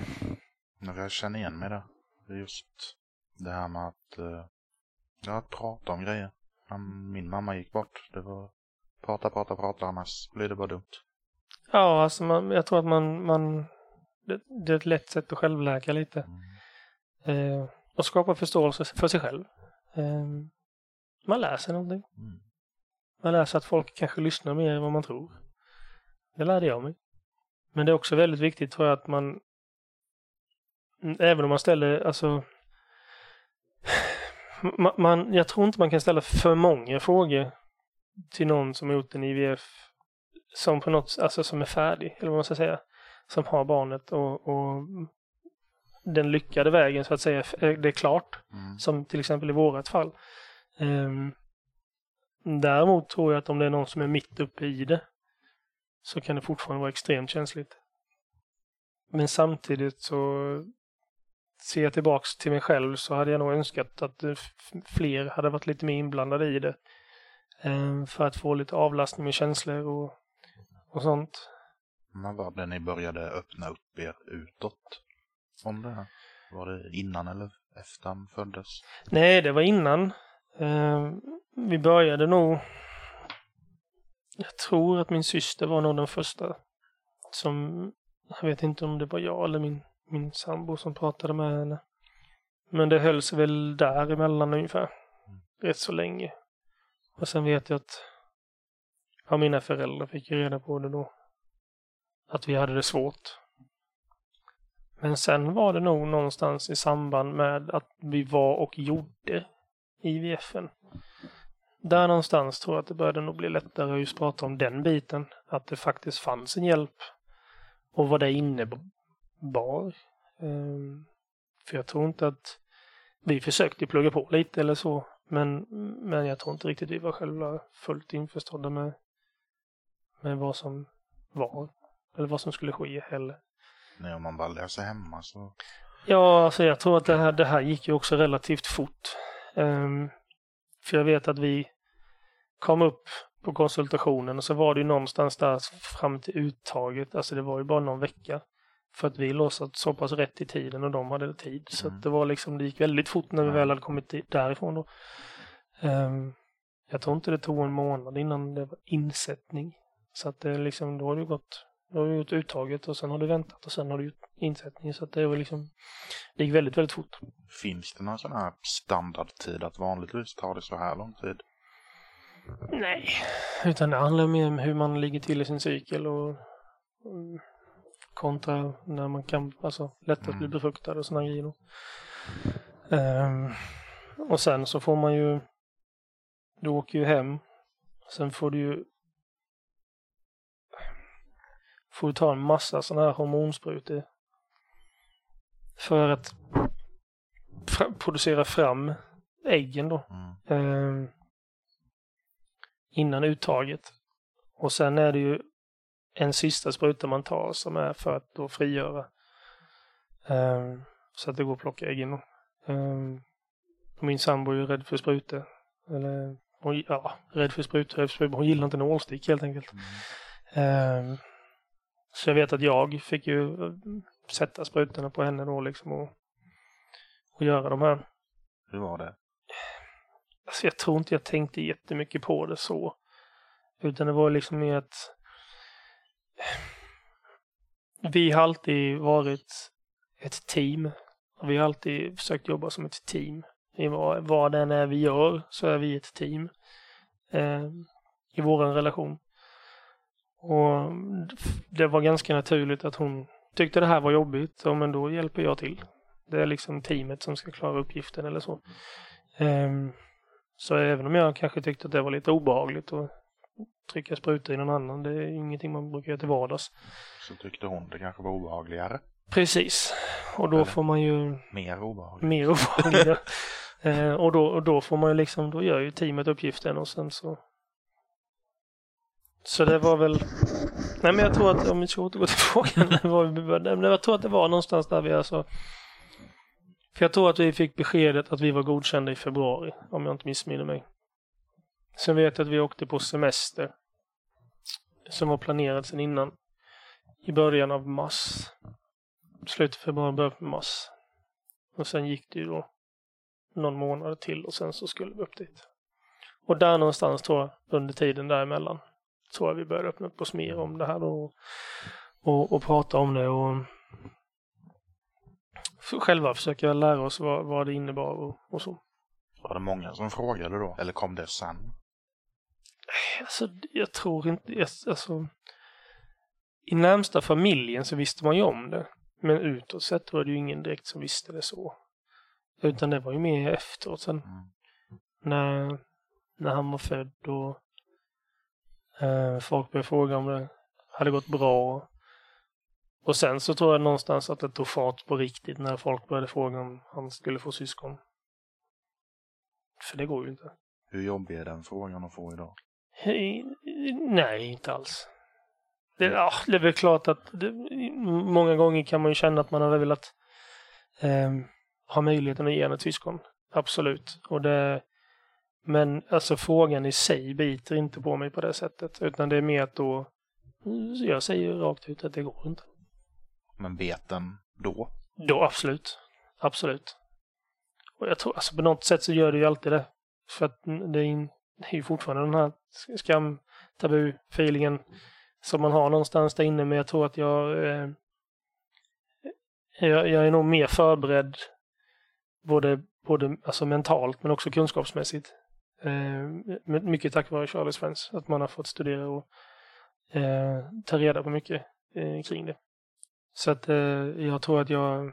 Jag känner igen mig där. Det är just det här med att, uh, ja, att prata om grejer. När min mamma gick bort, det var prata, prata, prata, annars blir det bara dumt. ja, alltså man, jag tror att man, man det, det är ett lätt sätt att självläka lite. Mm. Eh, och skapa förståelse för sig själv. Eh, man lär sig någonting. Mm. Man lär sig att folk kanske lyssnar mer än vad man tror. Det lärde jag mig. Men det är också väldigt viktigt tror jag att man mm, även om man ställer, alltså man, man, jag tror inte man kan ställa för många frågor till någon som har gjort en IVF som på något, alltså som är färdig, eller vad man ska säga, som har barnet och, och den lyckade vägen så att säga, det är klart. Mm. Som till exempel i vårat fall. Ehm, däremot tror jag att om det är någon som är mitt uppe i det så kan det fortfarande vara extremt känsligt. Men samtidigt så ser jag tillbaks till mig själv så hade jag nog önskat att eh, fler hade varit lite mer inblandade i det. Ehm, för att få lite avlastning med känslor och, och sånt. Men var det ni började öppna upp er utåt om det här? Var det innan eller efter han föddes? Nej, det var innan. Ehm, vi började nog... Jag tror att min syster var nog den första som... Jag vet inte om det var jag eller min, min sambo som pratade med henne. Men det hölls väl däremellan ungefär. Rätt så länge. Och sen vet jag att ja, mina föräldrar fick ju reda på det då. Att vi hade det svårt. Men sen var det nog någonstans i samband med att vi var och gjorde IVFen. Där någonstans tror jag att det började nog bli lättare att just prata om den biten. Att det faktiskt fanns en hjälp. Och vad det innebar. Ehm, för jag tror inte att vi försökte plugga på lite eller så. Men, men jag tror inte riktigt vi var själva fullt införstådda med, med vad som var. Eller vad som skulle ske heller. Nej, om man bara läser hemma så... Ja, alltså jag tror att det här, det här gick ju också relativt fort. Ehm, för jag vet att vi kom upp på konsultationen och så var det ju någonstans där fram till uttaget, alltså det var ju bara någon vecka. För att vi låsat så pass rätt i tiden och de hade tid. Så Mm. det var liksom, det gick väldigt fort när vi väl hade kommit därifrån då. Ehm, jag tror inte det tog en månad innan det var insättning. Så att det liksom, då har du gått, då har du gjort uttaget och sen har du väntat och sen har du gjort insättning. Så att det var liksom, det gick väldigt, väldigt fort. Finns det någon sån här standardtid att vanligtvis tar det så här lång tid? Nej, utan det handlar mer om hur man ligger till i sin cykel och kontra när man kan, alltså lättast bli Mm. befruktad och sådana grejer. Ehm, och sen så får man ju, du åker ju hem, sen får du ju får du ta en massa sådana här hormonsprutor för att fra- producera fram äggen då. Mm. eh, innan uttaget. Och sen är det ju en sista spruta man tar som är för att då frigöra. eh, så att det går att plocka äggen. då. Eh, och min sambo är ju rädd för sprutor. Eller, hon, ja, rädd för sprutor. Hon gillar inte nålstick helt enkelt. Mm. Eh, så jag vet att jag fick ju eh, sätta sprutorna på henne då liksom och, och göra de här. Hur var det? Alltså jag tror inte jag tänkte jättemycket på det så. Utan det var liksom mer att vi har alltid varit ett team. Vi har alltid försökt jobba som ett team. I vad, vad än är vi gör så är vi ett team. Eh, I vår relation. Och det var ganska naturligt att hon tyckte det här var jobbigt. Ja, men då hjälper jag till. Det är liksom teamet som ska klara uppgiften eller så. Eh, så även om jag kanske tyckte att det var lite obehagligt och trycka sprutor i någon annan, det är ingenting man brukar göra till vardags. Så tyckte hon det kanske var obehagligare. Precis. Och då Eller? får man ju Mer obehagligt. mer obehagligt. eh, och, då, och då får man ju liksom, då gör ju teamet uppgiften och sen så så det var väl Nej men jag tror att, om vi ska återgå till frågan, var, vi började- men jag tror att det var någonstans där vi alltså För jag tror att vi fick beskedet att vi var godkända i februari, om jag inte missminner mig. Sen vet jag att vi åkte på semester. Som var planerat sedan innan. I början av mars. slutet februari, början på mars. Och sen gick det ju då någon månad till och sen så skulle vi upp dit. Och där någonstans tror jag, under tiden däremellan, tror jag vi började öppna upp oss mer om det här och, Och, och prata om det och själva försöka lära oss vad, vad det innebar och, och så. Var det många som frågade då? Eller kom det sen? Alltså, jag tror inte, alltså, i närmsta familjen så visste man ju om det. Men utåt sett var det ju ingen direkt som visste det så. Utan det var ju mer efteråt sen. Mm. När, när han var född och eh, folk började fråga om det hade gått bra. Och sen så tror jag någonstans att det tog fart på riktigt när folk började fråga om han skulle få syskon. För det går ju inte. Hur jobbig är den frågan att få idag? Nej, inte alls. Det, ja, det är väl klart att det, många gånger kan man ju känna att man hade velat eh, ha möjligheten att ge en ett syskon. Absolut. Och det, men alltså frågan i sig biter inte på mig på det sättet. Utan det är mer att då, jag säger rakt ut att det går inte. Men beten då? Då absolut. Absolut. Och jag tror, alltså på något sätt så gör det ju alltid det. För att det är, det är ju fortfarande den här skam, tabu, feelingen som man har någonstans där inne. Men jag tror att jag, eh, jag, jag, är nog mer förberedd både, både alltså mentalt men också kunskapsmässigt. Eh, mycket tack vare Charlie Svens att man har fått studera och eh, ta reda på mycket eh, kring det. Så att eh, jag tror att jag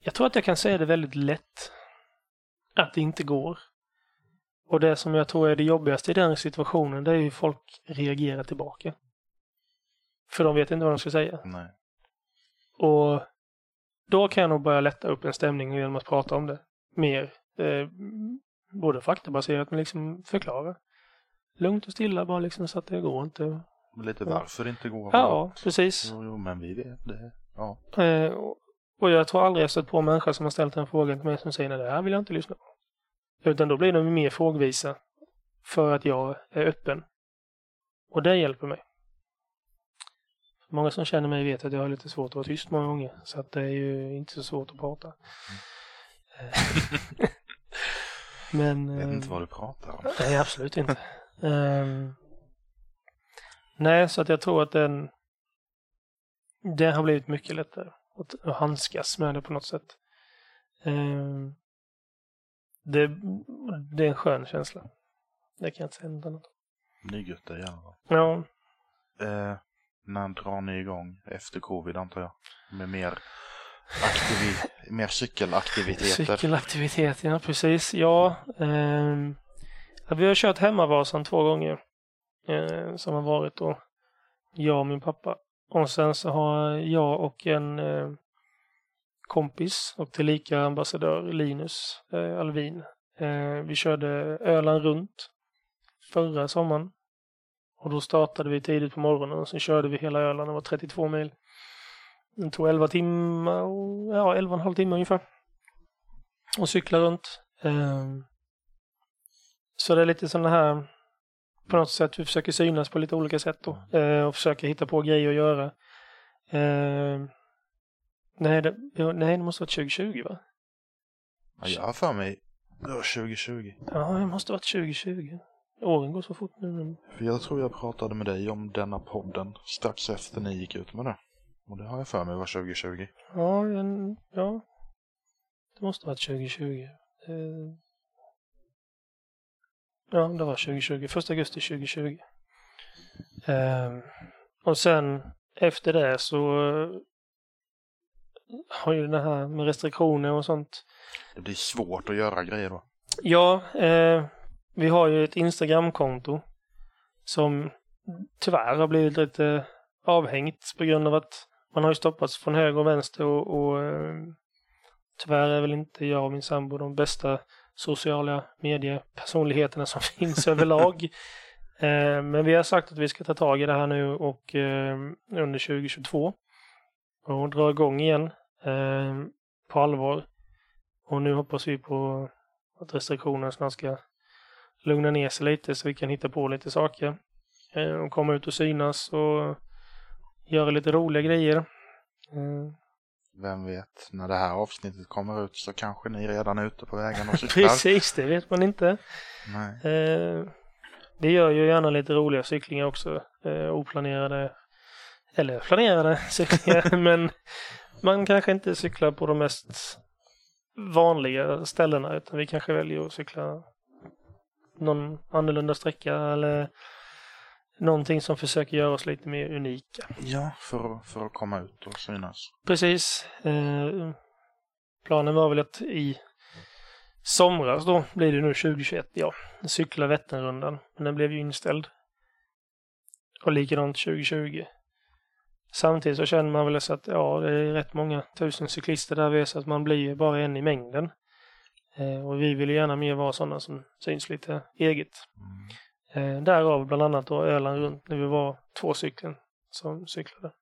jag tror att jag kan säga det väldigt lätt att det inte går. Och det som jag tror är det jobbigaste i den situationen, det är hur folk reagerar tillbaka. För de vet inte vad de ska säga. Nej. Och då kan jag nog börja lätta upp en stämning genom att prata om det mer. Eh, både faktabaserat men liksom förklara. Lugnt och stilla bara liksom så att det går inte. Lite varför det inte går. Ja, precis. Jo, jo, men vi vet det. Ja. Eh, och jag tror aldrig jag stött på en människa som har ställt den frågan till mig som säger nej, det här vill jag inte lyssna på. Utan då blir de mer frågvisa. För att jag är öppen. Och det hjälper mig. Många som känner mig vet att jag har lite svårt att vara tyst många gånger. Så att det är ju inte så svårt att prata. Mm. Men... Jag vet inte vad du pratar om. Nej, absolut inte. um, nej, så att jag tror att den... Det har blivit mycket lättare att handskas med det på något sätt. Um, det, det är en skön känsla. Det kan jag inte säga något annat. Det är gött det gärna. Ja. Eh, när drar ni igång efter covid antar jag? Med mer, aktivi mer cykelaktiviteter? Cykelaktiviteter, ja precis. Ja, eh, vi har kört Hemmavasan två gånger. Eh, som har varit då jag och min pappa. Och sen så har jag och en eh, kompis och tillika ambassadör Linus eh, Alvin. Eh, vi körde Öland runt förra sommaren. Och då startade vi tidigt på morgonen och sen körde vi hela Öland, det var 32 mil. Det tog 11 timmar, ja 11 och en halv timme ungefär. Och cykla runt. Eh, så det är lite sådana här, på något sätt, vi försöker synas på lite olika sätt då. Eh, och försöker hitta på grejer att göra. Nej det, nej, det måste varit 2020 va? Ja, jag har för mig det var 2020. Ja, det måste varit 2020. Åren går så fort nu. För jag tror jag pratade med dig om denna podden strax efter ni gick ut med det. Och det har jag för mig var 2020. Ja, en, ja. Det måste varit 2020. Eh, ja, det var 2020. 1 augusti 2020. Eh, och sen efter det så har ju det här med restriktioner och sånt. Det blir svårt att göra grejer då. Ja, eh, vi har ju ett Instagramkonto som tyvärr har blivit lite avhängt på grund av att man har ju stoppats från höger och vänster och, och eh, tyvärr är väl inte jag och min sambo de bästa sociala mediepersonligheterna som finns överlag. Eh, men vi har sagt att vi ska ta tag i det här nu och eh, under 2022 och dra igång igen eh, på allvar. Och nu hoppas vi på att restriktionerna snart ska lugna ner sig lite så vi kan hitta på lite saker. Eh, och komma ut och synas och göra lite roliga grejer. Eh, Vem vet, när det här avsnittet kommer ut så kanske ni redan är ute på vägen och cyklar. Precis, det vet man inte. Nej. Eh, det gör ju gärna lite roliga cyklingar också. Eh, oplanerade, eller planerade cyklingar. men man kanske inte cyklar på de mest vanliga ställena utan vi kanske väljer att cykla någon annorlunda sträcka eller någonting som försöker göra oss lite mer unika. Ja, för, för att komma ut och synas. Precis. Eh, planen var väl att i somras då blir det nu 2021, ja, cykla Vätternrundan. Men den blev ju inställd. Och likadant 2020. Samtidigt så känner man väl så att ja, det är rätt många tusen cyklister där vi är så att man blir ju bara en i mängden. Eh, och vi vill gärna mer vara sådana som syns lite eget. Mm. Eh, därav bland annat då Öland runt när vi var två stycken som cyklade.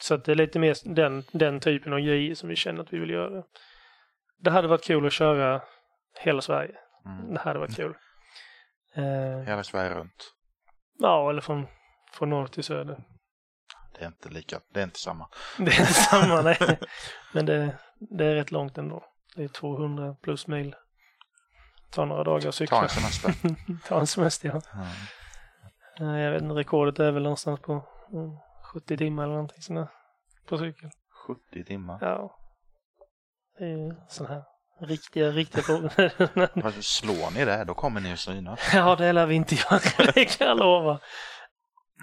Så att det är lite mer den, den typen av grejer som vi känner att vi vill göra. Det hade varit kul att köra hela Sverige. Mm. Det hade varit kul. Eh, Hela Sverige runt. ja, eller från, från norr till söder. Det är inte lika, det är inte samma. Det är inte samma, nej. Men det, det är rätt långt ändå. Det är 200 plus mil. Ta några dagar att Ta cykla. en semester. Ta en semester, ja. Mm. Jag vet inte, rekordet är väl någonstans på mm, 70 timmar eller någonting sånt där, på cykel. 70 timmar. Ja. Det är ju sån här riktiga, riktiga frågor. Slår ni det, då kommer ni att synas. ja, det lär vi inte göra, det kan jag lova.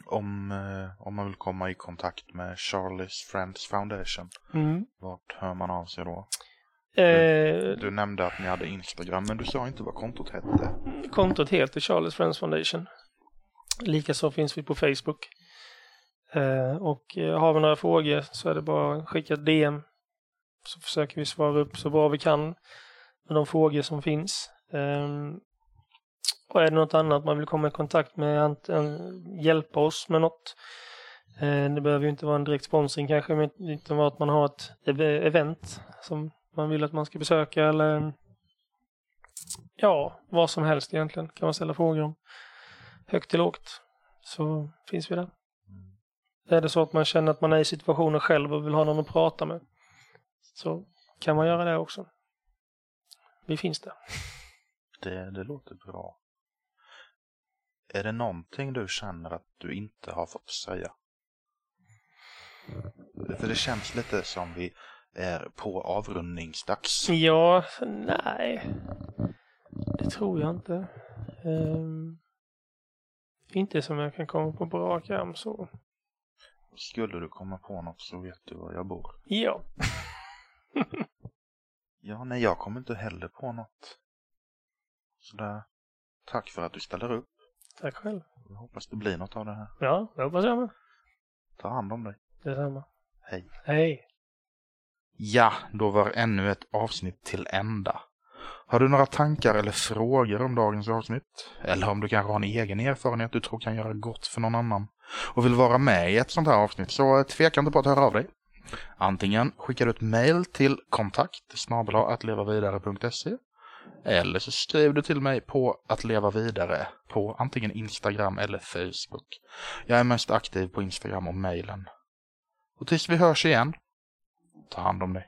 Om, eh, om man vill komma i kontakt med Charlies Friends Foundation, Mm. vart hör man av sig då? Eh, Du nämnde att ni hade Instagram, men du sa inte vad kontot hette. kontot heter Charles Friends Foundation. Likaså finns vi på Facebook. Eh, och har vi några frågor så är det bara att skicka ett DM. Så försöker vi svara upp så bra vi kan med de frågor som finns. Och är det något annat man vill komma i kontakt med, hjälpa oss med något. Eh, det behöver ju inte vara en direkt sponsring kanske, men utan vara att man har ett event som man vill att man ska besöka eller ja, vad som helst egentligen kan man ställa frågor om. Högt till lågt så finns vi där. Är det så att man känner att man är i situationen själv och vill ha någon att prata med så kan man göra det också. Vi finns där. Det, det låter bra. Är det någonting du känner att du inte har fått säga? För det känns lite som vi är på avrundningsdags. Ja, nej. Det tror jag inte. Ehm, inte som jag kan komma på rak arm så. Skulle du komma på något så vet du var jag bor. Ja. Ja, nej, jag kommer inte heller på något. Sådär. Tack för att du ställer upp. Tack själv. Jag hoppas det blir något av det här. Ja, det hoppas jag med. Ta hand om dig. Detsamma. Hej. Hej. Ja, då var ännu ett avsnitt till ända. Har du några tankar eller frågor om dagens avsnitt? Eller om du kanske har en egen erfarenhet du tror kan göra gott för någon annan och vill vara med i ett sånt här avsnitt så tveka inte på att höra av dig. Antingen skickar du ett mail till kontakt attlevavidare.se eller så skriver du till mig på att leva vidare på antingen Instagram eller Facebook. Jag är mest aktiv på Instagram och mailen. Och tills vi hörs igen, ta hand om dig.